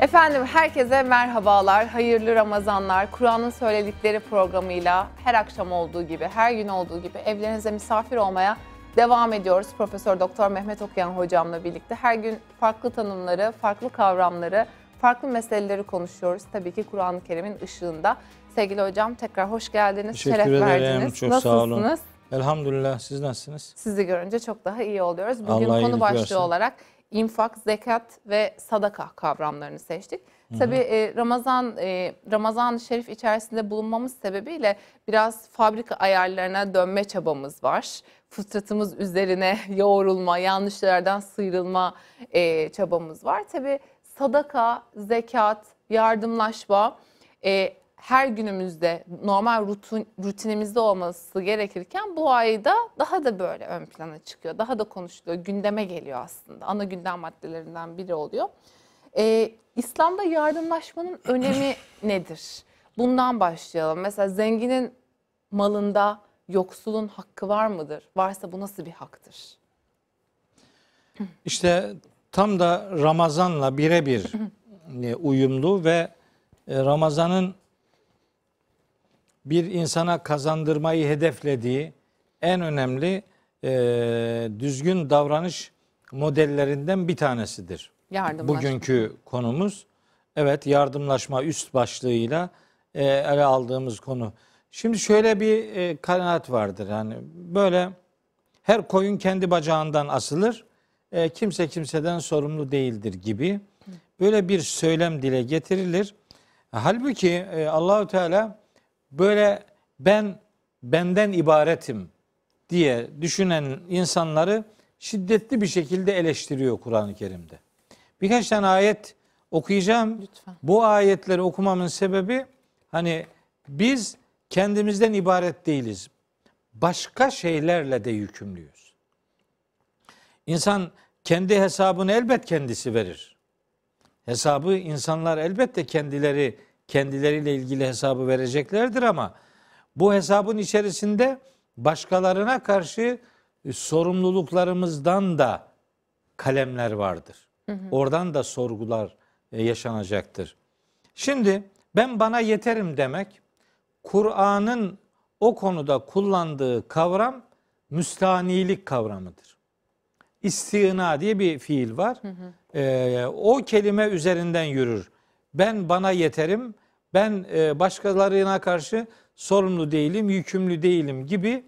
Efendim herkese merhabalar, hayırlı Ramazanlar. Kur'an'ın söyledikleri programıyla her akşam olduğu gibi, her gün olduğu gibi evlerinize misafir olmaya devam ediyoruz. Profesör Doktor Mehmet Okuyan hocamla birlikte her gün farklı tanımları, farklı kavramları, farklı meseleleri konuşuyoruz. Tabii ki Kur'an-ı Kerim'in ışığında. Sevgili hocam tekrar hoş geldiniz, Teşekkür şeref ederim, verdiniz. çok Nasılsınız? sağ olun. Elhamdülillah siz nasılsınız? Sizi görünce çok daha iyi oluyoruz. Bugün Allah konu başlığı versin. olarak infak, zekat ve sadaka kavramlarını seçtik. Tabii e, Ramazan e, Ramazan-ı Şerif içerisinde bulunmamız sebebiyle biraz fabrika ayarlarına dönme çabamız var. Fıtratımız üzerine yoğrulma, yanlışlardan sıyrılma e, çabamız var. Tabii sadaka, zekat, yardımlaşma e, her günümüzde normal rutin, rutinimizde olması gerekirken bu ayda daha da böyle ön plana çıkıyor. Daha da konuşuluyor, gündeme geliyor aslında. Ana gündem maddelerinden biri oluyor. Ee, İslam'da yardımlaşmanın önemi nedir? Bundan başlayalım. Mesela zenginin malında yoksulun hakkı var mıdır? Varsa bu nasıl bir haktır? İşte tam da Ramazan'la birebir e, uyumlu ve e, Ramazan'ın bir insana kazandırmayı hedeflediği en önemli e, düzgün davranış modellerinden bir tanesidir. Yardımlaşma. Bugünkü konumuz evet yardımlaşma üst başlığıyla e, ele aldığımız konu. Şimdi şöyle bir e, kanaat vardır yani böyle her koyun kendi bacağından asılır, e, kimse kimseden sorumlu değildir gibi böyle bir söylem dile getirilir. Halbuki e, Allahü Teala böyle ben benden ibaretim diye düşünen insanları şiddetli bir şekilde eleştiriyor Kur'an-ı Kerim'de. Birkaç tane ayet okuyacağım. Lütfen. Bu ayetleri okumamın sebebi hani biz kendimizden ibaret değiliz. Başka şeylerle de yükümlüyüz. İnsan kendi hesabını elbet kendisi verir. Hesabı insanlar elbette kendileri kendileriyle ilgili hesabı vereceklerdir ama bu hesabın içerisinde başkalarına karşı sorumluluklarımızdan da kalemler vardır. Oradan da sorgular e, yaşanacaktır. Şimdi ben bana yeterim demek Kur'an'ın o konuda kullandığı kavram müstanilik kavramıdır. İstina diye bir fiil var. Ee, o kelime üzerinden yürür. Ben bana yeterim, ben e, başkalarına karşı sorumlu değilim, yükümlü değilim gibi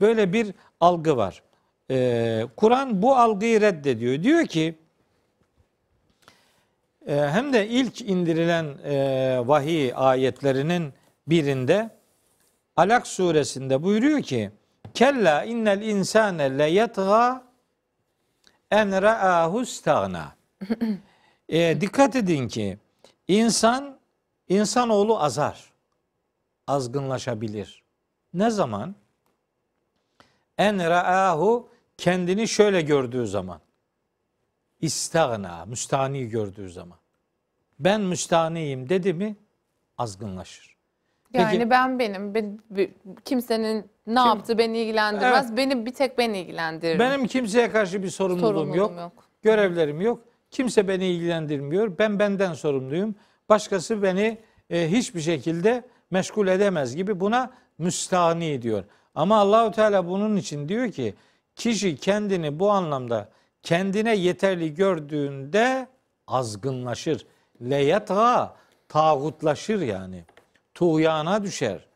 böyle bir algı var. Ee, Kur'an bu algıyı reddediyor. Diyor ki e, hem de ilk indirilen e, vahiy ayetlerinin birinde Alak suresinde buyuruyor ki Kella innel insane le yetga en ra'ahu stagna. E, dikkat edin ki insan insanoğlu azar. Azgınlaşabilir. Ne zaman? En ra'ahu kendini şöyle gördüğü zaman. İstagna, müstani gördüğü zaman. Ben müstaniyim dedi mi azgınlaşır. Yani Peki- ben benim, ben- kimsenin ne yaptığı beni ilgilendirmez. Beni bir tek beni ilgilendirir. Benim kimseye karşı bir sorumluluğum, Sorumluluğum yok. yok. Görevlerim yok. Kimse beni ilgilendirmiyor. Ben benden sorumluyum. Başkası beni e, hiçbir şekilde meşgul edemez gibi buna müstani diyor. Ama Allahu Teala bunun için diyor ki kişi kendini bu anlamda kendine yeterli gördüğünde azgınlaşır. Leyetga tağutlaşır yani. Tuğyana düşer.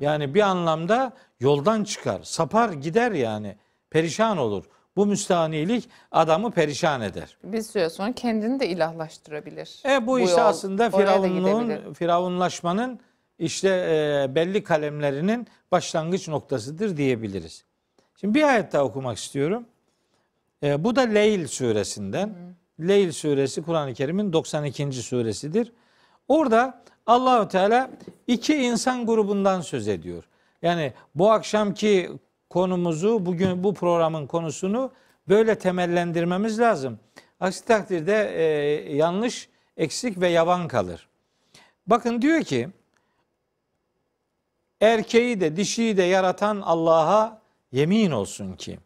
Yani bir anlamda yoldan çıkar, sapar gider yani. Perişan olur. Bu müstahanilik adamı perişan eder. Bir süre sonra kendini de ilahlaştırabilir. E bu, işte yol aslında firavunluğun, firavunlaşmanın işte e, belli kalemlerinin başlangıç noktasıdır diyebiliriz. Şimdi bir ayet daha okumak istiyorum. E, bu da Leyl suresinden. Leyl suresi Kur'an-ı Kerim'in 92. suresidir. Orada Allahu Teala iki insan grubundan söz ediyor. Yani bu akşamki konumuzu, bugün bu programın konusunu böyle temellendirmemiz lazım. Aksi takdirde e, yanlış, eksik ve yavan kalır. Bakın diyor ki erkeği de dişiyi de yaratan Allah'a yemin olsun ki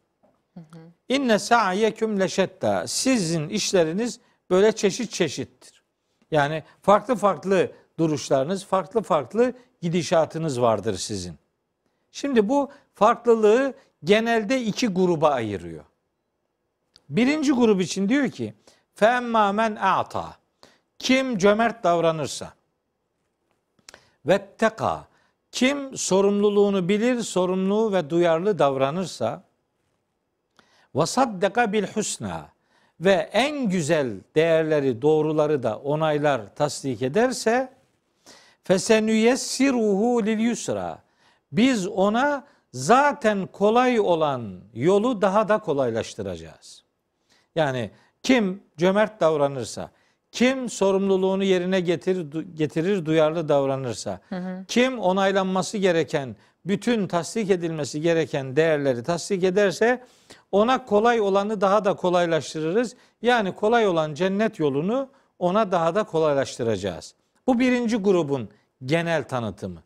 İnne sa'yeküm leşetta. Sizin işleriniz böyle çeşit çeşittir. Yani farklı farklı duruşlarınız, farklı farklı gidişatınız vardır sizin. Şimdi bu farklılığı genelde iki gruba ayırıyor. Birinci grup için diyor ki femma men a'ta. Kim cömert davranırsa. Ve teka kim sorumluluğunu bilir, sorumlu ve duyarlı davranırsa. Ve saddeka bil husna ve en güzel değerleri, doğruları da onaylar, tasdik ederse fesenüyessiruhu lil yusra biz ona zaten kolay olan yolu daha da kolaylaştıracağız. Yani kim cömert davranırsa, kim sorumluluğunu yerine getirir, getirir duyarlı davranırsa, hı hı. kim onaylanması gereken, bütün tasdik edilmesi gereken değerleri tasdik ederse ona kolay olanı daha da kolaylaştırırız. Yani kolay olan cennet yolunu ona daha da kolaylaştıracağız. Bu birinci grubun genel tanıtımı.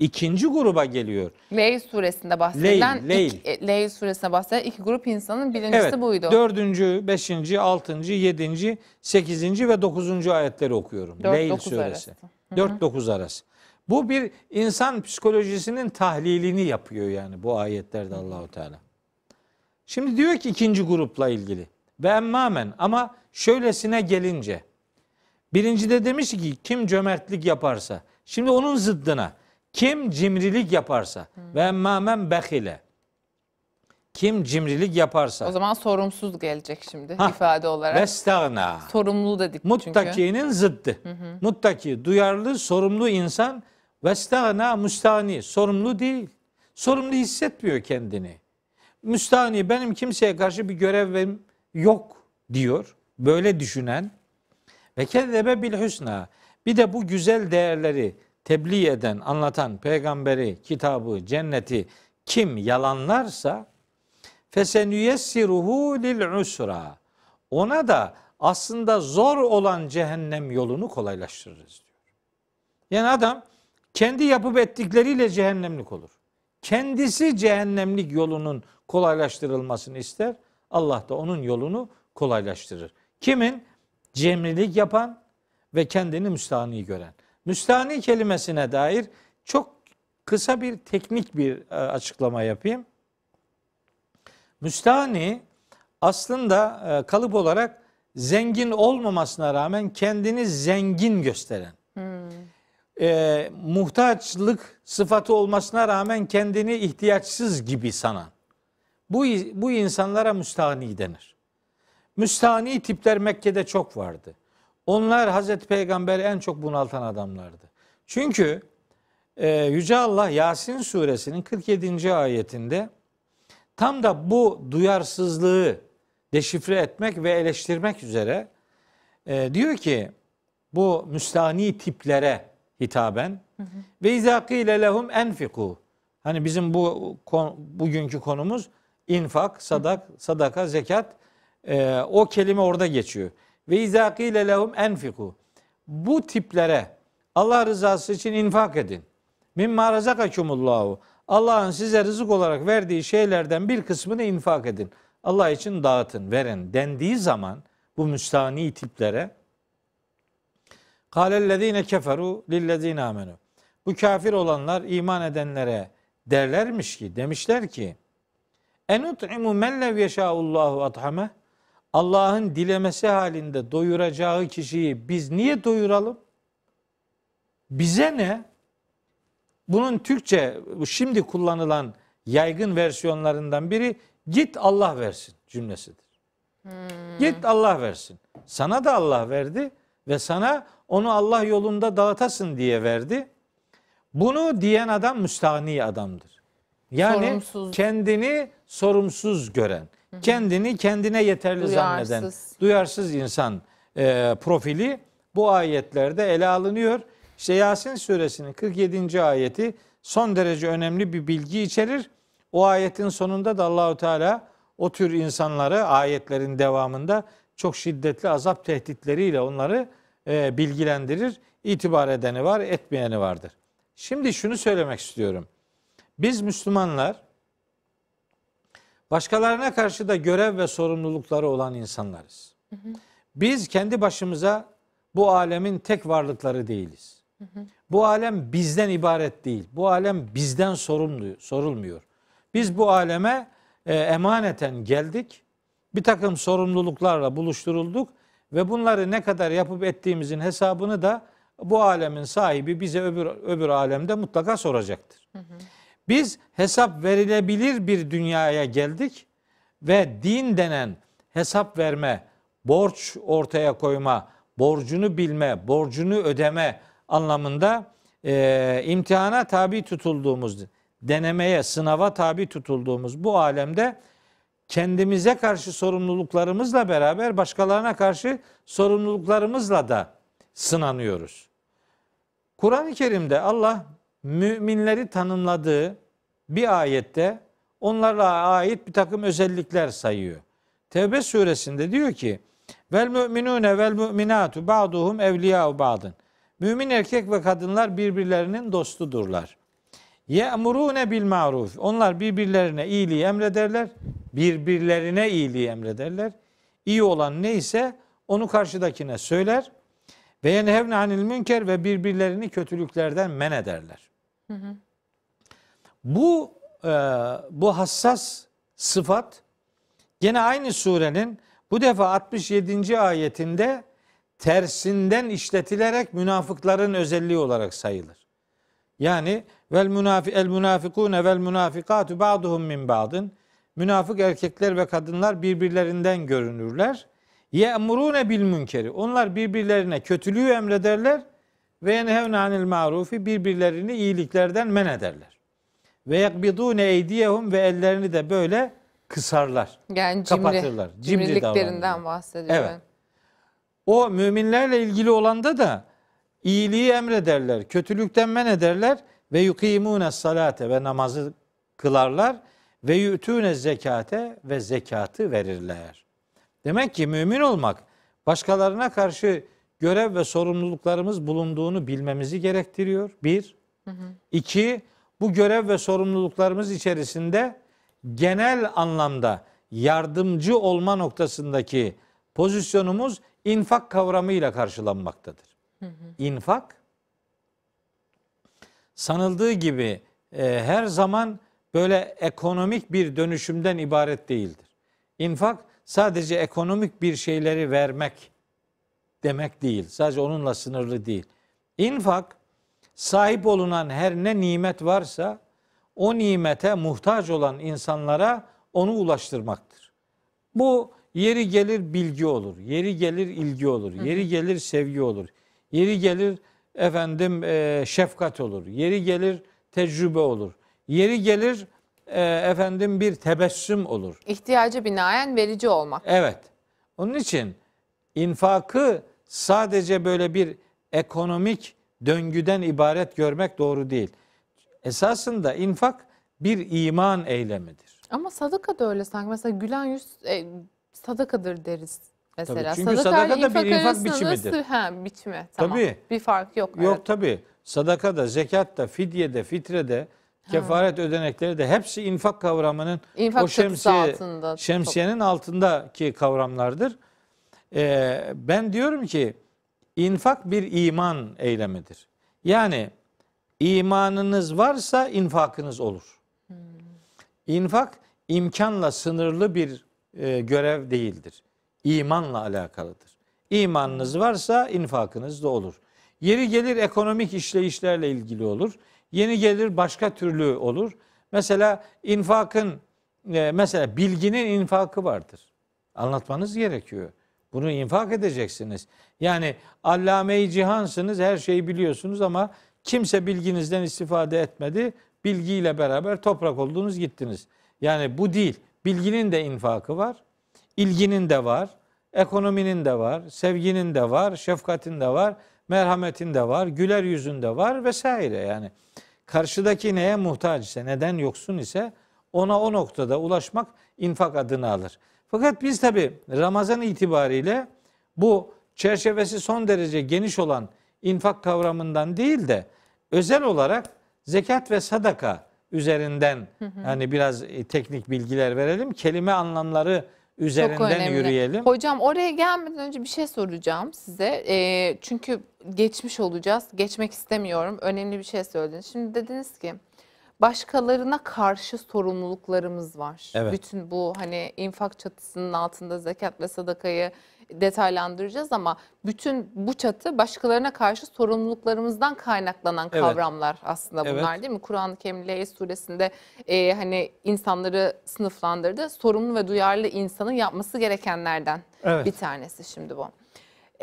İkinci gruba geliyor. Leyl suresinde bahsedilen Leyl, Leyl. Iki, e, Leyl suresinde bahsedilen iki grup insanın birincisi evet, buydu. Dördüncü, beşinci, altıncı, yedinci, sekizinci ve dokuzuncu ayetleri okuyorum. Dört, Leyl dokuz suresi. Dört dokuz arası. Bu bir insan psikolojisinin tahlilini yapıyor yani bu ayetlerde Allahu Teala. Şimdi diyor ki ikinci grupla ilgili. Ve emmamen ama şöylesine gelince. Birinci de demiş ki kim cömertlik yaparsa. Şimdi onun zıddına kim cimrilik yaparsa ve emmamen behile. Kim cimrilik yaparsa. O zaman sorumsuz gelecek şimdi Ha, ifade olarak. Vestagna. Sorumlu dedik çünkü. Muttakinin zıddı. Hı hı. Muttaki, duyarlı, sorumlu insan vestagna müstani. Sorumlu değil. Sorumlu hissetmiyor kendini. Müstani benim kimseye karşı bir görevim yok diyor. Böyle düşünen ve kezzebe bil husna. Bir de bu güzel değerleri tebliğ eden, anlatan peygamberi, kitabı, cenneti kim yalanlarsa fesenüyessiruhu lil usra. Ona da aslında zor olan cehennem yolunu kolaylaştırırız diyor. Yani adam kendi yapıp ettikleriyle cehennemlik olur. Kendisi cehennemlik yolunun kolaylaştırılmasını ister. Allah da onun yolunu kolaylaştırır. Kimin? Cemrilik yapan ve kendini müstahni gören. Müstahni kelimesine dair çok kısa bir teknik bir e, açıklama yapayım. Müstahni aslında e, kalıp olarak zengin olmamasına rağmen kendini zengin gösteren. Hmm. Muhtaçlık sıfatı olmasına rağmen kendini ihtiyaçsız gibi sanan. Bu, bu insanlara müstahni denir. Müstahni tipler Mekke'de çok vardı. Onlar Hazreti Peygamber'i en çok bunaltan adamlardı. Çünkü e, Yüce Allah Yasin suresinin 47. ayetinde tam da bu duyarsızlığı deşifre etmek ve eleştirmek üzere e, diyor ki bu müstahni tiplere hitaben ve izâkîle lehum enfiku hani bizim bu bugünkü konumuz infak, sadak, sadaka, zekat e, o kelime orada geçiyor. Ve izâkîle lehum enfiku. Bu tiplere Allah rızası için infak edin. Mimma razakakumullahu. Allah'ın size rızık olarak verdiği şeylerden bir kısmını infak edin. Allah için dağıtın, verin dendiği zaman bu müstahni tiplere Kâlellezîne keferu lillezîne amenu. Bu kafir olanlar iman edenlere derlermiş ki, demişler ki Enut'imu men lev yeşâullahu athame Allah'ın dilemesi halinde doyuracağı kişiyi biz niye doyuralım? Bize ne? Bunun Türkçe şimdi kullanılan yaygın versiyonlarından biri git Allah versin cümlesidir. Hmm. Git Allah versin. Sana da Allah verdi ve sana onu Allah yolunda dağıtasın diye verdi. Bunu diyen adam müstahni adamdır. Yani sorumsuz. kendini sorumsuz gören, Kendini kendine yeterli duyarsız. zanneden, duyarsız insan e, profili bu ayetlerde ele alınıyor. İşte Yasin suresinin 47. ayeti son derece önemli bir bilgi içerir. O ayetin sonunda da Allahu Teala o tür insanları ayetlerin devamında çok şiddetli azap tehditleriyle onları e, bilgilendirir. İtibar edeni var, etmeyeni vardır. Şimdi şunu söylemek istiyorum. Biz Müslümanlar başkalarına karşı da görev ve sorumlulukları olan insanlarız. Biz kendi başımıza bu alemin tek varlıkları değiliz. Bu alem bizden ibaret değil. Bu alem bizden sorumlu, sorulmuyor. Biz bu aleme e, emaneten geldik. Bir takım sorumluluklarla buluşturulduk ve bunları ne kadar yapıp ettiğimizin hesabını da bu alemin sahibi bize öbür öbür alemde mutlaka soracaktır. Biz hesap verilebilir bir dünyaya geldik ve din denen hesap verme, borç ortaya koyma, borcunu bilme, borcunu ödeme anlamında e, imtihana tabi tutulduğumuz, denemeye, sınava tabi tutulduğumuz bu alemde kendimize karşı sorumluluklarımızla beraber başkalarına karşı sorumluluklarımızla da sınanıyoruz. Kur'an-ı Kerim'de Allah müminleri tanımladığı bir ayette onlarla ait bir takım özellikler sayıyor. Tevbe suresinde diyor ki vel müminune vel müminatu ba'duhum evliya'u ba'dın. Mümin erkek ve kadınlar birbirlerinin dostudurlar. Ye'murune bil maruf. Onlar birbirlerine iyiliği emrederler. Birbirlerine iyiliği emrederler. İyi olan neyse onu karşıdakine söyler. Ve yenhevne anil münker ve birbirlerini kötülüklerden men ederler. Bu e, bu hassas sıfat gene aynı surenin bu defa 67. ayetinde tersinden işletilerek münafıkların özelliği olarak sayılır. Yani vel münafi el münafikune vel münafikatu ba'duhum min ba'dın. Münafık erkekler ve kadınlar birbirlerinden görünürler. Ye'murune bil münkeri. Onlar birbirlerine kötülüğü emrederler ve yenhevne anil marufi birbirlerini iyiliklerden men ederler. Ve yakbidune eydiyehum ve ellerini de böyle kısarlar. Yani cimri, Kapatırlar. Cimri cimriliklerinden bahsediyor. Evet. O müminlerle ilgili olanda da iyiliği emrederler, kötülükten men ederler ve yukimune salate ve namazı kılarlar ve yutune zekate ve zekatı verirler. Demek ki mümin olmak başkalarına karşı görev ve sorumluluklarımız bulunduğunu bilmemizi gerektiriyor. Bir. İki, bu görev ve sorumluluklarımız içerisinde genel anlamda yardımcı olma noktasındaki pozisyonumuz infak kavramıyla karşılanmaktadır. İnfak sanıldığı gibi e, her zaman böyle ekonomik bir dönüşümden ibaret değildir. İnfak sadece ekonomik bir şeyleri vermek demek değil. Sadece onunla sınırlı değil. İnfak sahip olunan her ne nimet varsa o nimete muhtaç olan insanlara onu ulaştırmaktır. Bu yeri gelir bilgi olur, yeri gelir ilgi olur, yeri gelir sevgi olur, yeri gelir efendim e, şefkat olur, yeri gelir tecrübe olur, yeri gelir e, efendim bir tebessüm olur. İhtiyacı binaen verici olmak. Evet. Onun için infakı sadece böyle bir ekonomik döngüden ibaret görmek doğru değil. Esasında infak bir iman eylemidir. Ama sadaka da öyle sanki. Mesela gülen yüz e, sadakadır deriz. Mesela Tabii, çünkü sadakayla sadaka da bir infak biçimidir. Ha, biçimi. Tamam. Tabii. Bir fark yok. Yok evet. tabi. Sadakada, zekatta, fidyede, fitrede, kefaret ödenekleri de hepsi infak kavramının İnfak o şemsiye, altında. şemsiyenin altındaki kavramlardır. Ee, ben diyorum ki infak bir iman eylemidir. Yani imanınız varsa infakınız olur. İnfak imkanla sınırlı bir e, görev değildir. İmanla alakalıdır. İmanınız varsa infakınız da olur. Yeri gelir ekonomik işleyişlerle ilgili olur. Yeni gelir başka türlü olur. Mesela infakın e, mesela bilginin infakı vardır. Anlatmanız gerekiyor. Bunu infak edeceksiniz. Yani allame-i cihansınız, her şeyi biliyorsunuz ama kimse bilginizden istifade etmedi. Bilgiyle beraber toprak oldunuz gittiniz. Yani bu değil. Bilginin de infakı var. ilginin de var. Ekonominin de var. Sevginin de var. Şefkatin de var. Merhametin de var. Güler yüzün de var vesaire yani. Karşıdaki neye muhtaç ise, neden yoksun ise ona o noktada ulaşmak infak adını alır. Fakat biz tabi Ramazan itibariyle bu çerçevesi son derece geniş olan infak kavramından değil de özel olarak zekat ve sadaka üzerinden hani biraz e, teknik bilgiler verelim. Kelime anlamları üzerinden yürüyelim. Hocam oraya gelmeden önce bir şey soracağım size. Ee, çünkü geçmiş olacağız. Geçmek istemiyorum. Önemli bir şey söylediniz. Şimdi dediniz ki başkalarına karşı sorumluluklarımız var. Evet. Bütün bu hani infak çatısının altında zekat ve sadakayı detaylandıracağız ama bütün bu çatı başkalarına karşı sorumluluklarımızdan kaynaklanan Evet. kavramlar aslında bunlar Evet. değil mi? Kur'an-ı Kerim Leys suresinde e, hani insanları sınıflandırdı. Sorumlu ve duyarlı insanın yapması gerekenlerden Evet. bir tanesi şimdi bu.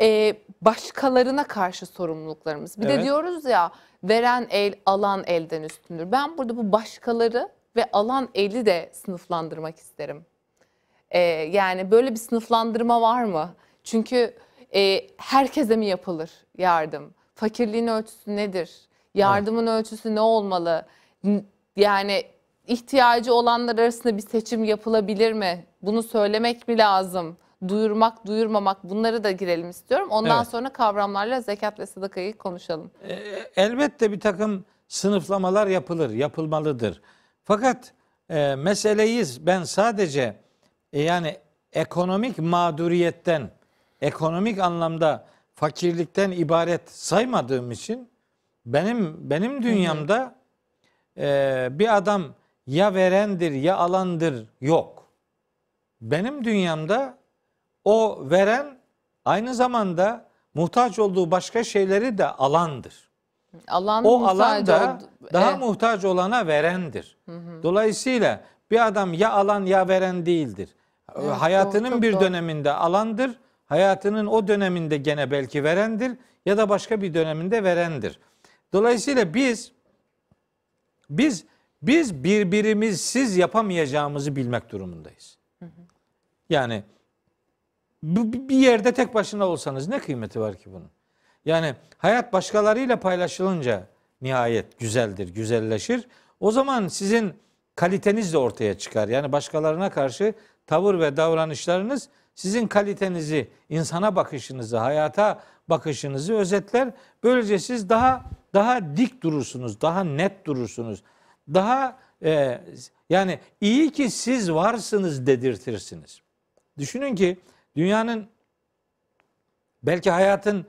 E, başkalarına karşı sorumluluklarımız. Bir de Evet. diyoruz ya veren el alan elden üstündür. Ben burada bu başkaları ve alan eli de sınıflandırmak isterim. E, yani böyle bir sınıflandırma var mı? Çünkü e, herkese mi yapılır yardım? Fakirliğin ölçüsü nedir? Yardımın ölçüsü ne olmalı? Yani ihtiyacı olanlar arasında bir seçim yapılabilir mi? Bunu söylemek mi lazım? Duyurmak, duyurmamak bunları da girelim istiyorum. Ondan Evet. sonra kavramlarla zekat ve sadakayı konuşalım. E, elbette bir takım sınıflamalar yapılır, yapılmalıdır. Fakat e, meseleyi ben sadece e, yani ekonomik mağduriyetten, ekonomik anlamda fakirlikten ibaret saymadığım için benim benim dünyamda e, bir adam ya verendir ya alandır yok. Benim dünyamda o veren aynı zamanda muhtaç olduğu başka şeyleri de alandır. Alan O alanda oldu- daha Evet. muhtaç olana verendir. Dolayısıyla bir adam ya alan ya veren değildir. Evet, hayatının doğru, bir doğru. döneminde alandır, hayatının o döneminde gene belki verendir ya da başka bir döneminde verendir. Dolayısıyla biz biz biz birbirimizsiz yapamayacağımızı bilmek durumundayız. Yani bir yerde tek başına olsanız ne kıymeti var ki bunun? Yani hayat başkalarıyla paylaşılınca nihayet güzeldir, güzelleşir. O zaman sizin kaliteniz de ortaya çıkar. Yani başkalarına karşı tavır ve davranışlarınız sizin kalitenizi, insana bakışınızı, hayata bakışınızı özetler. Böylece siz daha daha dik durursunuz, daha net durursunuz. Daha e, yani iyi ki siz varsınız dedirtirsiniz. Düşünün ki dünyanın belki hayatın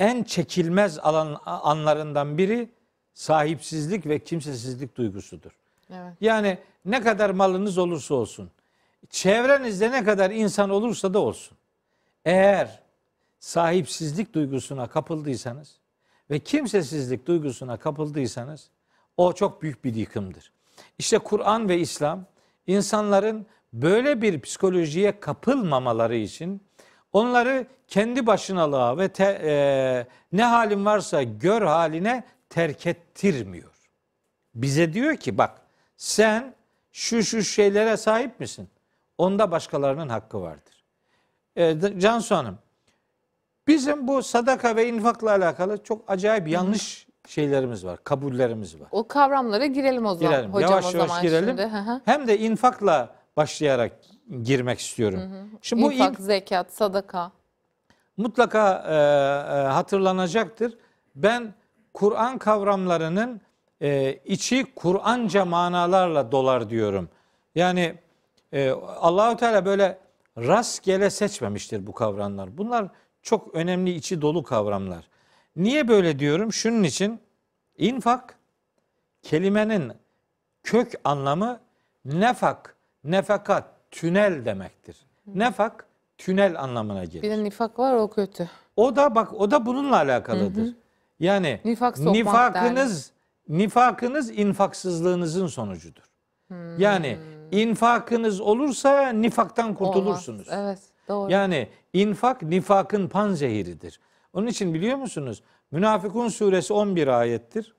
en çekilmez alan anlarından biri sahipsizlik ve kimsesizlik duygusudur. Evet. Yani ne kadar malınız olursa olsun, çevrenizde ne kadar insan olursa da olsun. Eğer sahipsizlik duygusuna kapıldıysanız ve kimsesizlik duygusuna kapıldıysanız o çok büyük bir yıkımdır. İşte Kur'an ve İslam insanların böyle bir psikolojiye kapılmamaları için onları kendi başınalığa ve te- e, ne halin varsa gör haline terk ettirmiyor. Bize diyor ki bak sen şu şu şeylere sahip misin? Onda başkalarının hakkı vardır. E, Cansu Hanım, bizim bu sadaka ve infakla alakalı çok acayip yanlış şeylerimiz var, kabullerimiz var. O kavramlara girelim o zaman. Girelim. Hocam yavaş o yavaş zaman girelim. şimdi. Hem de infakla başlayarak girmek istiyorum. Şimdi bu İnfak, in- zekat, sadaka. mutlaka e, e, hatırlanacaktır. Ben Kur'an kavramlarının e, içi Kur'anca manalarla dolar diyorum. Yani e, Allahu Teala böyle rastgele seçmemiştir bu kavramlar. Bunlar çok önemli içi dolu kavramlar. Niye böyle diyorum? Şunun için infak kelimenin kök anlamı nefak, nefakat, tünel demektir. Nefak tünel anlamına gelir. Bir de nifak var o kötü. O da bak o da bununla alakalıdır. Yani Nifak sokmak nifakınız nifakınız infaksızlığınızın sonucudur. Yani infakınız olursa nifaktan kurtulursunuz. Olmaz. Evet doğru. Yani infak nifakın panzehiridir. Onun için biliyor musunuz? Münafıkun suresi 11 ayettir.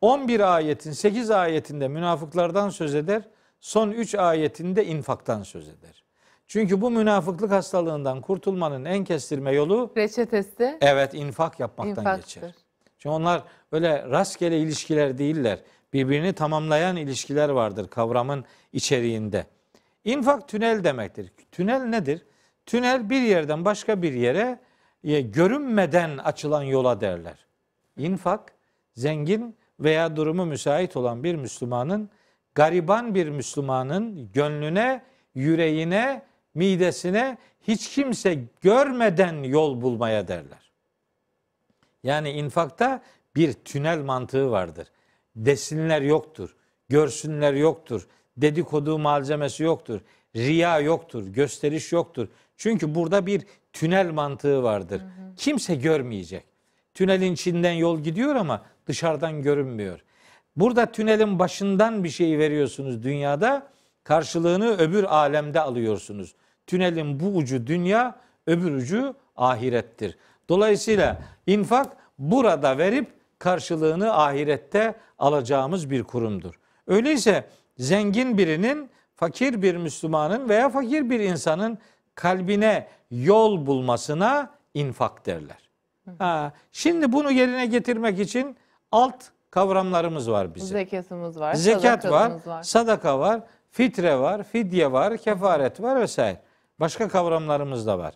11 ayetin 8 ayetinde münafıklardan söz eder. Son 3 ayetinde infaktan söz eder. Çünkü bu münafıklık hastalığından kurtulmanın en kestirme yolu Reçetesi evet infak yapmaktan infaktır. geçer. Çünkü onlar öyle rastgele ilişkiler değiller. Birbirini tamamlayan ilişkiler vardır kavramın içeriğinde. İnfak tünel demektir. Tünel nedir? Tünel bir yerden başka bir yere e, görünmeden açılan yola derler. İnfak zengin veya durumu müsait olan bir Müslümanın gariban bir Müslümanın gönlüne, yüreğine midesine hiç kimse görmeden yol bulmaya derler. Yani infakta bir tünel mantığı vardır. Desinler yoktur, görsünler yoktur, dedikodu malzemesi yoktur, riya yoktur, gösteriş yoktur. Çünkü burada bir tünel mantığı vardır. Kimse görmeyecek. Tünelin içinden yol gidiyor ama dışarıdan görünmüyor. Burada tünelin başından bir şey veriyorsunuz dünyada, karşılığını öbür alemde alıyorsunuz. Tünelin bu ucu dünya, öbür ucu ahirettir. Dolayısıyla infak burada verip karşılığını ahirette alacağımız bir kurumdur. Öyleyse zengin birinin fakir bir Müslümanın veya fakir bir insanın kalbine yol bulmasına infak derler. Ha, şimdi bunu yerine getirmek için alt kavramlarımız var bizim. Zekatımız var, Zekat var, var. sadaka var, fitre var, fidye var, kefaret var vesaire. Başka kavramlarımız da var.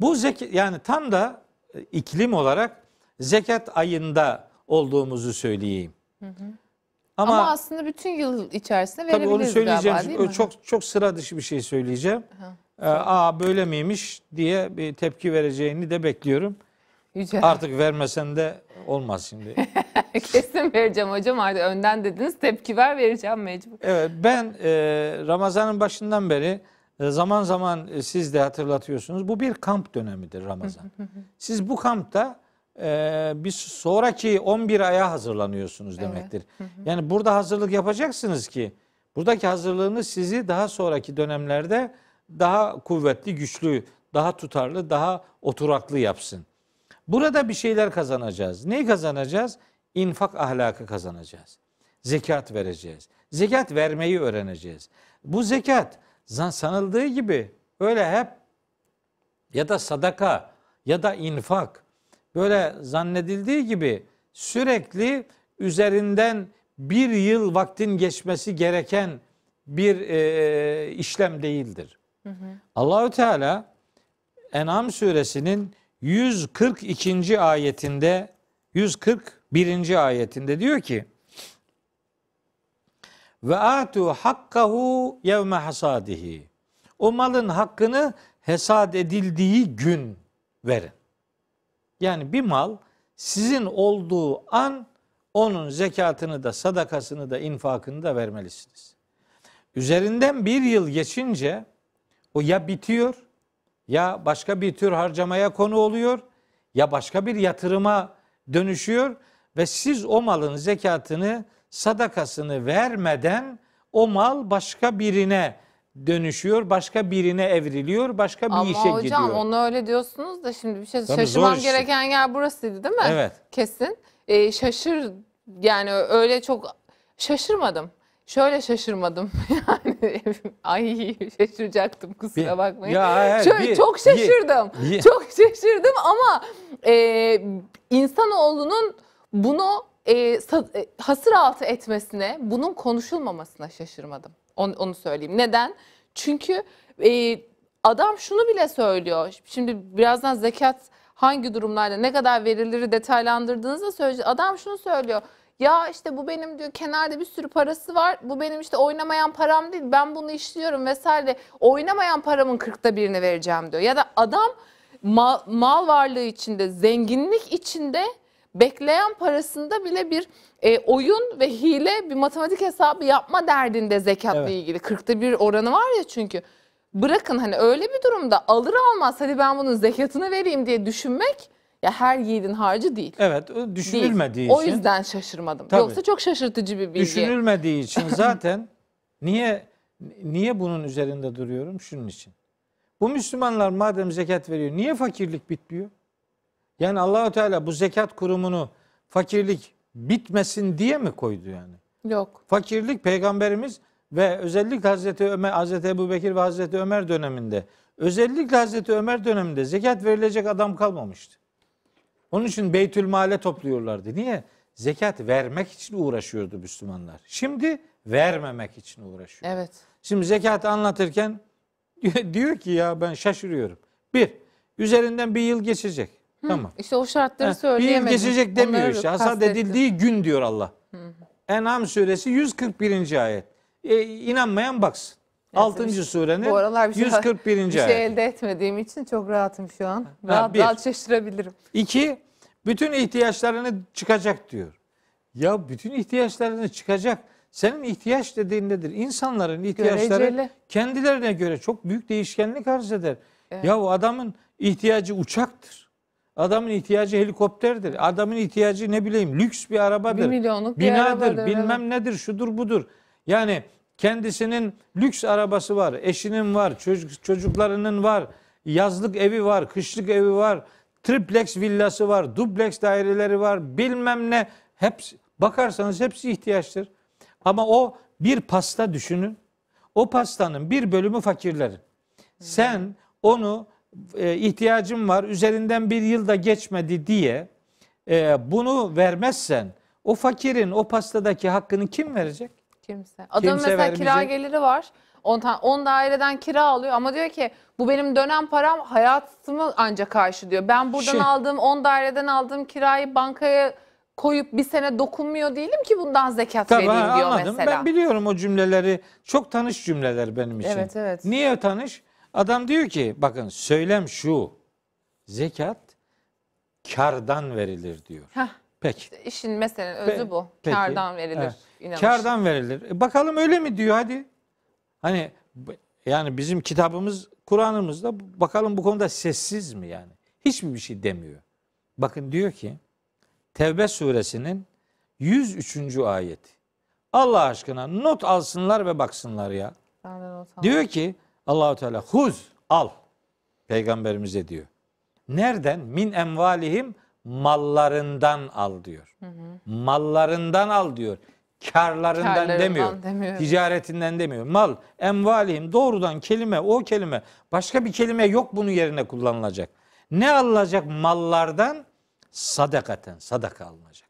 Bu zekat yani tam da e, iklim olarak zekat ayında olduğumuzu söyleyeyim. Ama, Ama, aslında bütün yıl içerisinde tabii verebiliriz onu söyleyeceğim. galiba değil mi? çok çok sıra dışı bir şey söyleyeceğim. Ee, Aa böyle miymiş diye bir tepki vereceğini de bekliyorum. Yüce. Artık vermesen de olmaz şimdi. Kesin vereceğim hocam artık önden dediniz tepki ver vereceğim mecbur. Evet ben e, Ramazan'ın başından beri e, zaman zaman e, siz de hatırlatıyorsunuz. Bu bir kamp dönemidir Ramazan. Siz bu kampta e, bir sonraki 11 aya hazırlanıyorsunuz demektir. Yani burada hazırlık yapacaksınız ki buradaki hazırlığınız sizi daha sonraki dönemlerde daha kuvvetli, güçlü, daha tutarlı, daha oturaklı yapsın. Burada bir şeyler kazanacağız. Neyi kazanacağız? İnfak ahlakı kazanacağız. Zekat vereceğiz. Zekat vermeyi öğreneceğiz. Bu zekat sanıldığı gibi öyle hep ya da sadaka ya da infak böyle zannedildiği gibi sürekli üzerinden bir yıl vaktin geçmesi gereken bir e, işlem değildir. Allahü Teala En'am suresinin 142. ayetinde 141. ayetinde diyor ki ve atu hakkahu yevme hasadihi. O malın hakkını hesad edildiği gün verin. Yani bir mal sizin olduğu an onun zekatını da sadakasını da infakını da vermelisiniz. Üzerinden bir yıl geçince o ya bitiyor ya başka bir tür harcamaya konu oluyor ya başka bir yatırıma dönüşüyor ve siz o malın zekatını sadakasını vermeden o mal başka birine dönüşüyor, başka birine evriliyor, başka bir Ama işe hocam gidiyor. onu öyle diyorsunuz da şimdi bir şey Tabii şaşırmam işte. gereken yer burasıydı değil mi? Evet. Kesin. Ee, şaşır yani öyle çok şaşırmadım. Şöyle şaşırmadım. Yani ay şaşıracaktım kusura Bir- bakmayın. Ya, hayır, Şöyle bir- çok şaşırdım. bir- Çok şaşırdım ama e, insanoğlunun bunu e, e, hasır altı etmesine, bunun konuşulmamasına şaşırmadım. Onu, onu söyleyeyim. Neden? Çünkü e, adam şunu bile söylüyor. Şimdi birazdan zekat hangi durumlarda ne kadar verileri detaylandırdığınızda söyleyeceğiz. Adam şunu söylüyor. Ya işte bu benim diyor kenarda bir sürü parası var. Bu benim işte oynamayan param değil. Ben bunu işliyorum vesaire. Oynamayan paramın kırkta birini vereceğim diyor. Ya da adam mal, mal varlığı içinde, zenginlik içinde bekleyen parasında bile bir e, oyun ve hile, bir matematik hesabı yapma derdinde zekatla Evet. ilgili. Kırkta bir oranı var ya çünkü. Bırakın hani öyle bir durumda alır almaz hadi ben bunun zekatını vereyim diye düşünmek ya her yiğidin harcı değil. Evet, o Değil. düşünülmediği O için. yüzden şaşırmadım. Tabii. Yoksa çok şaşırtıcı bir bilgi. Düşünülmediği için zaten niye niye bunun üzerinde duruyorum? Şunun için. Bu Müslümanlar madem zekat veriyor, niye fakirlik bitmiyor? Yani Allahu Teala bu zekat kurumunu fakirlik bitmesin diye mi koydu yani? Yok. Fakirlik peygamberimiz ve özellikle Hazreti Ömer, Hazreti Ebu Bekir ve Hazreti Ömer döneminde özellikle Hazreti Ömer döneminde zekat verilecek adam kalmamıştı. Onun için Beytül Male topluyorlardı. Niye? Zekat vermek için uğraşıyordu Müslümanlar. Şimdi vermemek için uğraşıyor. Evet. Şimdi zekatı anlatırken diyor ki ya ben şaşırıyorum. Bir, üzerinden bir yıl geçecek. Tamam. İşte o şartları Ha, bir yıl söyleyemedim. geçecek demiyor Onları işte. Hasat edildiği gün diyor Allah. En'am suresi 141. ayet. E, inanmayan baksın. 6. bir şey- surenin Bu aralar bir şey, 141. bir şey elde etmediğim için çok rahatım şu an. Rahat, bir. rahat şaşırabilirim. İki, bütün ihtiyaçlarını çıkacak diyor. Ya bütün ihtiyaçlarını çıkacak. Senin ihtiyaç dediğin nedir? İnsanların ihtiyaçları Göreceli. kendilerine göre çok büyük değişkenlik arz eder. Ya o adamın ihtiyacı uçaktır. Adamın ihtiyacı helikopterdir. Adamın ihtiyacı ne bileyim lüks bir arabadır. Bir milyonluk bir binadır, arabadır, bilmem nedir, şudur budur. Yani kendisinin lüks arabası var, eşinin var, çocuk, çocuklarının var, yazlık evi var, kışlık evi var, triplex villası var, dubleks daireleri var, bilmem ne. Hepsi, bakarsanız hepsi ihtiyaçtır. Ama o bir pasta düşünün. O pastanın bir bölümü fakirlerin. Sen onu e, ihtiyacın var, üzerinden bir yılda geçmedi diye e, bunu vermezsen o fakirin o pastadaki hakkını kim verecek? Kimse. Adamın Kimse mesela kira vermeyecek. geliri var. 10 tane 10 daireden kira alıyor ama diyor ki bu benim dönem param hayatımı ancak karşılıyor. Ben buradan Şey- aldığım 10 daireden aldığım kirayı bankaya koyup bir sene dokunmuyor değilim ki bundan zekat Tabii vereyim ha, diyor anladım. mesela. Ben biliyorum o cümleleri. Çok tanış cümleler benim için. Evet, evet. Niye tanış? Adam diyor ki bakın söylem şu. Zekat kardan verilir diyor. Heh, Peki. işin meselenin özü Pe- bu. peki. Kardan verilir. Evet. inanış. Kardan verilir. E, bakalım öyle mi diyor hadi. Hani yani bizim kitabımız Kur'an'ımızda bakalım bu konuda sessiz mi yani? Hiçbir bir şey demiyor. Bakın diyor ki Tevbe suresinin 103. ayeti. Allah aşkına not alsınlar ve baksınlar ya. Diyor ki Allahu Teala huz al. Peygamberimize diyor. Nereden? Min envalihim mallarından al diyor. Mallarından al diyor. Karlarından, Karlarından demiyor. demiyor. Ticaretinden demiyor. Mal, envalihim doğrudan kelime o kelime. Başka bir kelime yok bunun yerine kullanılacak. Ne alınacak mallardan? Sadakaten, sadaka alınacak.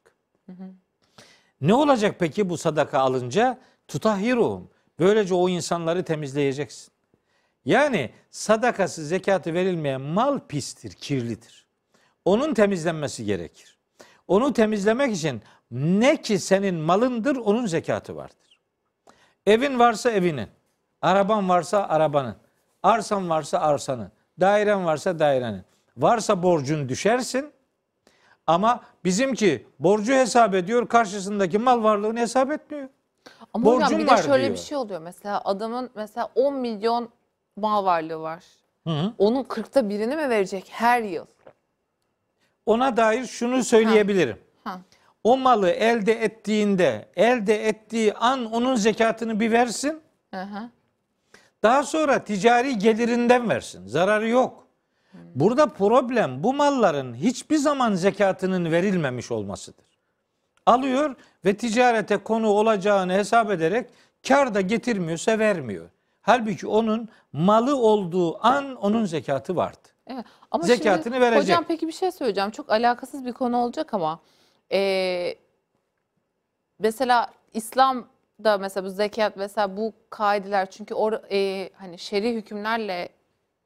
Ne olacak peki bu sadaka alınca? Tutahhiruhum. Böylece o insanları temizleyeceksin. Yani sadakası zekatı verilmeyen mal pistir, kirlidir. Onun temizlenmesi gerekir. Onu temizlemek için ne ki senin malındır onun zekatı vardır. Evin varsa evinin, araban varsa arabanın, arsan varsa arsanın, dairen varsa dairenin. Varsa borcun düşersin ama bizimki borcu hesap ediyor, karşısındaki mal varlığını hesap etmiyor. Ama borcum hocam bir de şöyle diyor. bir şey oluyor. Mesela adamın mesela 10 milyon mal varlığı var. Hı hı. Onun 40'ta birini mi verecek her yıl? Ona dair şunu söyleyebilirim. Ha. O malı elde ettiğinde, elde ettiği an onun zekatını bir versin. Hı. Daha sonra ticari gelirinden versin. Zararı yok. Burada problem bu malların hiçbir zaman zekatının verilmemiş olmasıdır. Alıyor ve ticarete konu olacağını hesap ederek kar da getirmiyorsa vermiyor. Halbuki onun malı olduğu an onun zekatı vardı. Evet. Ama Zekatını şimdi, verecek. Hocam peki bir şey söyleyeceğim. Çok alakasız bir konu olacak ama eee, mesela İslam'da mesela bu zekat mesela bu kaideler çünkü or, eee, hani şer'i hükümlerle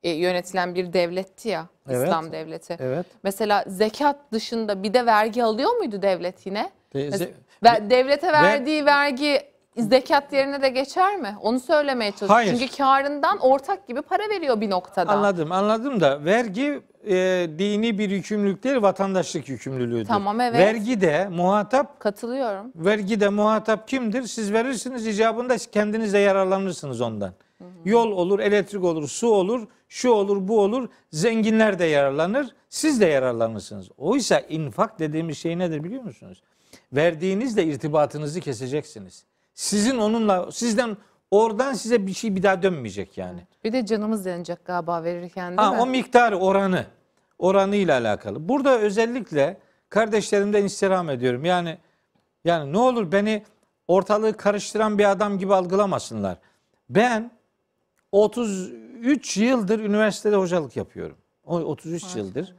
e, yönetilen bir devletti ya Evet. İslam devleti. Evet. Mesela zekat dışında bir de vergi alıyor muydu devlet yine? Ve Mes- ze- Ve devlete verdiği vergi zekat yerine de geçer mi? Onu söylemeye çalışıyorum. Hayır. Çünkü karından ortak gibi para veriyor bir noktada. Anladım, anladım da vergi e, dini bir yükümlülük değil, vatandaşlık yükümlülüğüdür. Tamam, evet. Vergi de muhatap, Katılıyorum. vergi de muhatap kimdir? Siz verirsiniz icabında kendiniz de yararlanırsınız ondan. Yol olur, elektrik olur, su olur, şu olur, bu olur. Zenginler de yararlanır, siz de yararlanırsınız. Oysa infak dediğimiz şey nedir biliyor musunuz? Verdiğinizle irtibatınızı keseceksiniz. Sizin onunla, sizden oradan size bir şey bir daha dönmeyecek yani. Bir de canımız yanacak galiba verirken değil Ha, mi? o miktarı, oranı. Oranıyla alakalı. Burada özellikle kardeşlerimden istirham ediyorum. Yani yani ne olur beni ortalığı karıştıran bir adam gibi algılamasınlar. Ben 33 yıldır üniversitede hocalık yapıyorum. O 33 yıldır.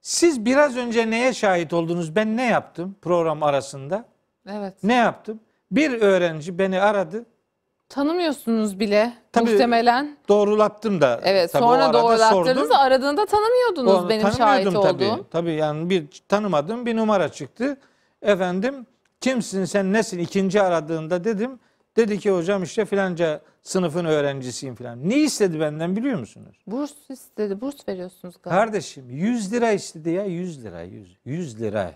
Siz biraz önce neye şahit oldunuz? Ben ne yaptım program arasında? Evet. Ne yaptım? Bir öğrenci beni aradı. Tanımıyorsunuz bile Tabii, muhtemelen. Doğrulattım da. Evet tabii sonra sordum. aradığında tanımıyordunuz Onu benim şahit tanımıyordum olduğum. Tabii. tabii yani bir tanımadığım bir numara çıktı. Efendim kimsin sen nesin ikinci aradığında dedim Dedi ki hocam işte filanca sınıfın öğrencisiyim filan. Ne istedi benden biliyor musunuz? Burs istedi. Burs veriyorsunuz galiba. Kardeşim 100 lira istedi ya 100 lira 100, 100 lira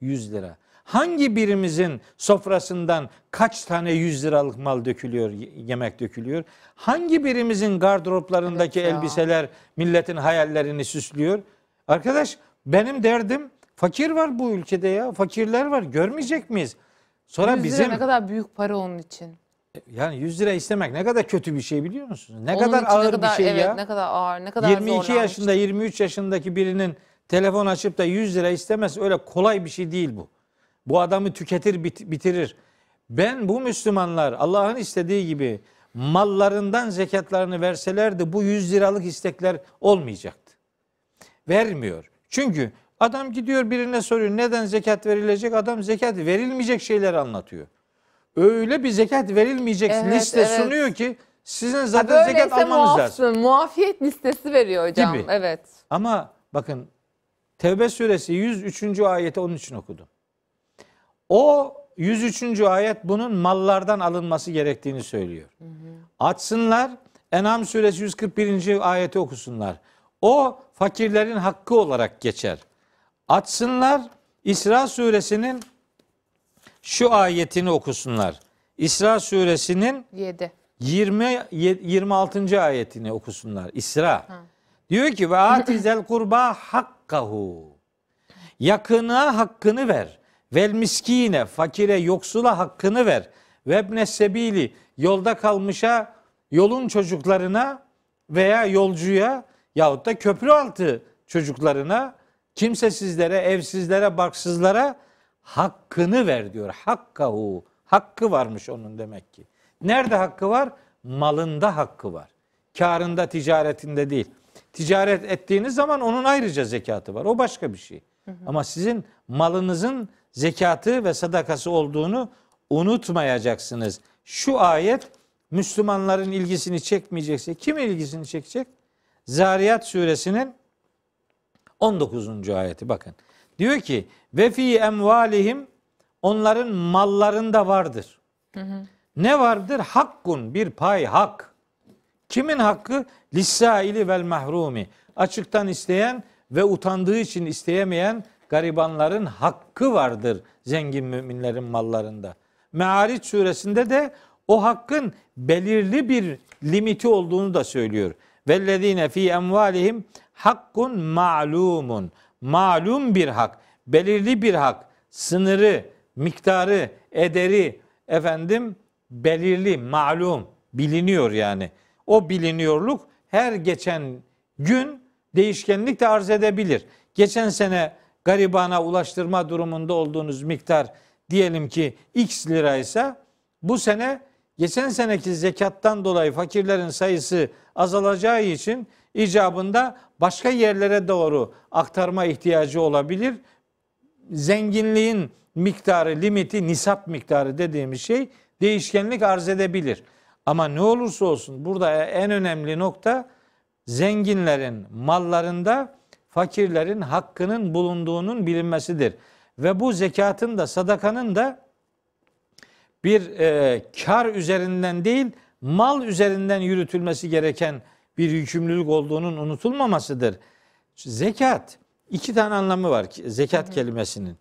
100 lira. Hangi birimizin sofrasından kaç tane 100 liralık mal dökülüyor, yemek dökülüyor? Hangi birimizin gardıroplarındaki Evet ya. elbiseler milletin hayallerini süslüyor? Arkadaş benim derdim fakir var bu ülkede ya. Fakirler var. Görmeyecek miyiz? Sonra 100 lira bizim ne kadar büyük para onun için. yani 100 lira istemek ne kadar kötü bir şey biliyor musunuz? Ne Onun kadar ağır ne kadar, bir şey evet, ya. ne kadar ağır, ne kadar 22 zorlanmış. yaşında 23 yaşındaki birinin telefon açıp da 100 lira istemez öyle kolay bir şey değil bu. Bu adamı tüketir bit- bitirir. Ben bu Müslümanlar Allah'ın istediği gibi mallarından zekatlarını verselerdi bu 100 liralık istekler olmayacaktı. Vermiyor. Çünkü adam gidiyor birine soruyor neden zekat verilecek? Adam zekat verilmeyecek şeyler anlatıyor. Öyle bir zekat verilmeyecek Evet, liste evet. sunuyor ki sizin Ha, zaten zekat böyleyse almanız lazım. muafsın. Muafiyet listesi veriyor hocam. Gibi. Evet. Ama bakın Tevbe suresi 103. ayeti onun için okudum. O 103. ayet bunun mallardan alınması gerektiğini söylüyor. Açsınlar En'am suresi 141. ayeti okusunlar. O fakirlerin hakkı olarak geçer. Açsınlar İsra suresinin şu ayetini okusunlar. İsra suresinin 7. 20 26. ayetini okusunlar. İsra. Diyor ki ve atizel kurba hakkahu. Yakına hakkını ver. Vel miskine fakire yoksula hakkını ver. Ve ebne sebili yolda kalmışa yolun çocuklarına veya yolcuya yahut da köprü altı çocuklarına kimsesizlere, evsizlere, barksızlara hakkını ver diyor. Hakkahu. Hakkı varmış onun demek ki. Nerede hakkı var? Malında hakkı var. Karında, ticaretinde değil. Ticaret ettiğiniz zaman onun ayrıca zekatı var. O başka bir şey. Ama sizin malınızın zekatı ve sadakası olduğunu unutmayacaksınız. Şu ayet Müslümanların ilgisini çekmeyecekse kimin ilgisini çekecek? Zariyat suresinin 19. ayeti bakın. Diyor ki ve fi emvalihim onların mallarında vardır. Ne vardır? Hakkun bir pay hak. Kimin hakkı? Lissaili vel mahrumi. Açıktan isteyen ve utandığı için isteyemeyen garibanların hakkı vardır zengin müminlerin mallarında. Me'ariç suresinde de o hakkın belirli bir limiti olduğunu da söylüyor. Vellezine fi emvalihim hakkun ma'lumun. Malum bir hak, belirli bir hak, sınırı, miktarı, ederi efendim belirli, malum, biliniyor yani. O biliniyorluk her geçen gün değişkenlik de arz edebilir. Geçen sene garibana ulaştırma durumunda olduğunuz miktar diyelim ki x liraysa bu sene geçen seneki zekattan dolayı fakirlerin sayısı azalacağı için icabında başka yerlere doğru aktarma ihtiyacı olabilir. Zenginliğin miktarı, limiti, nisap miktarı dediğimiz şey değişkenlik arz edebilir. Ama ne olursa olsun burada en önemli nokta zenginlerin mallarında fakirlerin hakkının bulunduğunun bilinmesidir. Ve bu zekatın da sadakanın da bir e, kar üzerinden değil mal üzerinden yürütülmesi gereken bir yükümlülük olduğunun unutulmamasıdır. Zekat iki tane anlamı var zekat kelimesinin.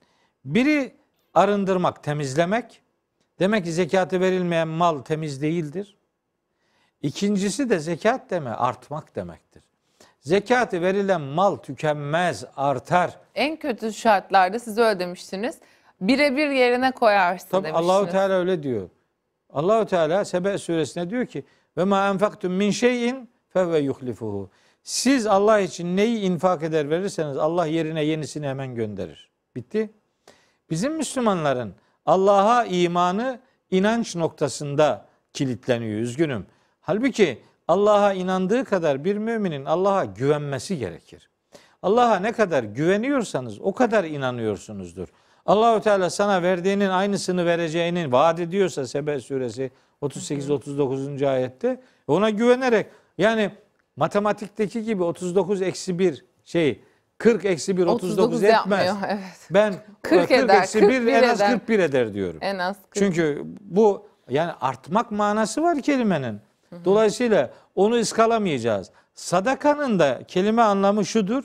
Biri arındırmak, temizlemek. Demek ki zekatı verilmeyen mal temiz değildir. İkincisi de zekat deme artmak demektir. Zekatı verilen mal tükenmez, artar. En kötü şartlarda siz öyle demiştiniz. Birebir yerine koyarsın Tabi demiştiniz. Allahu Teala öyle diyor. Allahu Teala Sebe suresinde diyor ki ve ma enfaktum min şeyin fe ve yuhlifuhu. Siz Allah için neyi infak eder verirseniz Allah yerine yenisini hemen gönderir. Bitti. Bizim Müslümanların Allah'a imanı inanç noktasında kilitleniyor. Üzgünüm. Halbuki Allah'a inandığı kadar bir müminin Allah'a güvenmesi gerekir. Allah'a ne kadar güveniyorsanız o kadar inanıyorsunuzdur. Allahu Teala sana verdiğinin aynısını vereceğini vaat ediyorsa Sebe suresi 38 39. ayette ona güvenerek yani matematikteki gibi 39 eksi 1 şey 40 eksi 1 39, 39 etmez. yapmıyor, evet. Ben 40 eder, eksi 1 41 en az eder. 41 eder diyorum. En az 40. Çünkü bu Yani artmak manası var kelimenin. Dolayısıyla onu ıskalamayacağız. Sadakanın da kelime anlamı şudur.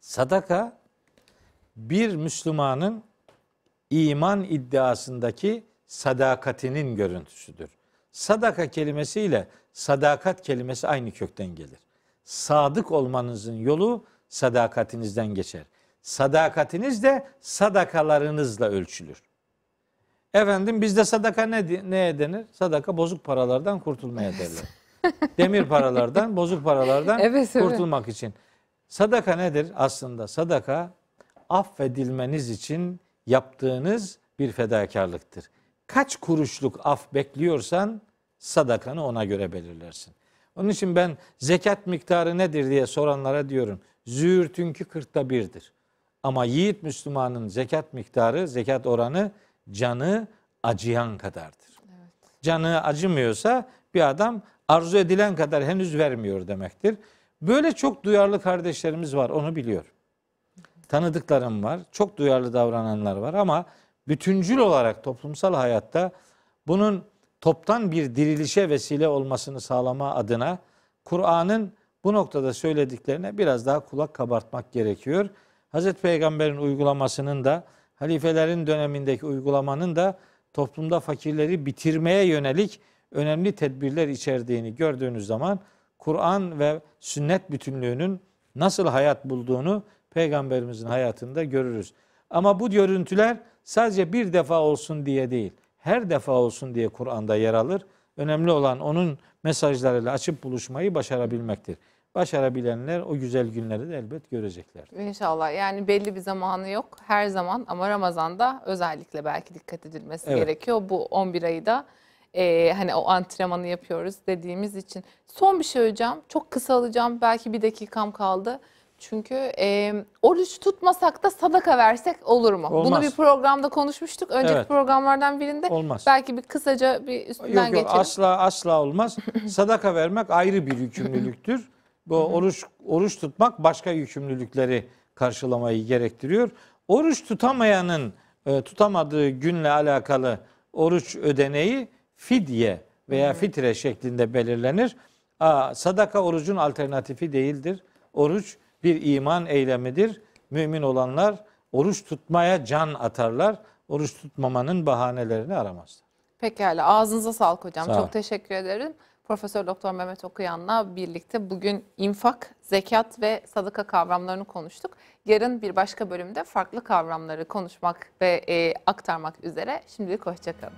Sadaka bir Müslümanın iman iddiasındaki sadakatinin görüntüsüdür. Sadaka kelimesiyle sadakat kelimesi aynı kökten gelir. Sadık olmanızın yolu sadakatinizden geçer. Sadakatiniz de sadakalarınızla ölçülür. Efendim bizde sadaka ne, ne denir? Sadaka bozuk paralardan kurtulmaya derler. Demir paralardan, bozuk paralardan Evet, evet. kurtulmak için. Sadaka nedir? Aslında sadaka affedilmeniz için yaptığınız bir fedakarlıktır. Kaç kuruşluk af bekliyorsan sadakanı ona göre belirlersin. Onun için ben zekat miktarı nedir diye soranlara diyorum. Züğürtünkü kırkta birdir. Ama yiğit Müslümanın zekat miktarı, zekat oranı canı acıyan kadardır. Canı acımıyorsa bir adam arzu edilen kadar henüz vermiyor demektir. Böyle çok duyarlı kardeşlerimiz var onu biliyorum. Tanıdıklarım var. Çok duyarlı davrananlar var ama bütüncül olarak toplumsal hayatta bunun toptan bir dirilişe vesile olmasını sağlama adına Kur'an'ın bu noktada söylediklerine biraz daha kulak kabartmak gerekiyor. Hazreti Peygamber'in uygulamasının da halifelerin dönemindeki uygulamanın da toplumda fakirleri bitirmeye yönelik önemli tedbirler içerdiğini gördüğünüz zaman Kur'an ve sünnet bütünlüğünün nasıl hayat bulduğunu peygamberimizin hayatında görürüz. Ama bu görüntüler sadece bir defa olsun diye değil, her defa olsun diye Kur'an'da yer alır. Önemli olan onun mesajlarıyla açıp buluşmayı başarabilmektir. Başarabilenler o güzel günleri de elbet görecekler. İnşallah yani belli bir zamanı yok her zaman ama Ramazan'da özellikle belki dikkat edilmesi Evet. gerekiyor. Bu 11 ayı da e, hani o antrenmanı yapıyoruz dediğimiz için. Son bir şey hocam çok kısa alacağım belki bir dakikam kaldı. Çünkü e, oruç tutmasak da sadaka versek olur mu? Bunu Olmaz. bir programda konuşmuştuk. Önceki Evet. programlardan birinde. Olmaz. Belki bir kısaca bir üstünden Yok yok geçelim. asla asla olmaz. Sadaka vermek ayrı bir yükümlülüktür. Bu oruç oruç tutmak başka yükümlülükleri karşılamayı gerektiriyor. Oruç tutamayanın e, tutamadığı günle alakalı oruç ödeneği fidye veya fitre şeklinde belirlenir. Aa, sadaka orucun alternatifi değildir. Oruç bir iman eylemidir. Mümin olanlar oruç tutmaya can atarlar. Oruç tutmamanın bahanelerini aramazlar. Pekala ağzınıza sağlık hocam. Sağ. Çok teşekkür ederim. Profesör Doktor Mehmet Okuyan'la birlikte bugün infak, zekat ve sadaka kavramlarını konuştuk. Yarın bir başka bölümde farklı kavramları konuşmak ve e, aktarmak üzere. Şimdilik hoşçakalın.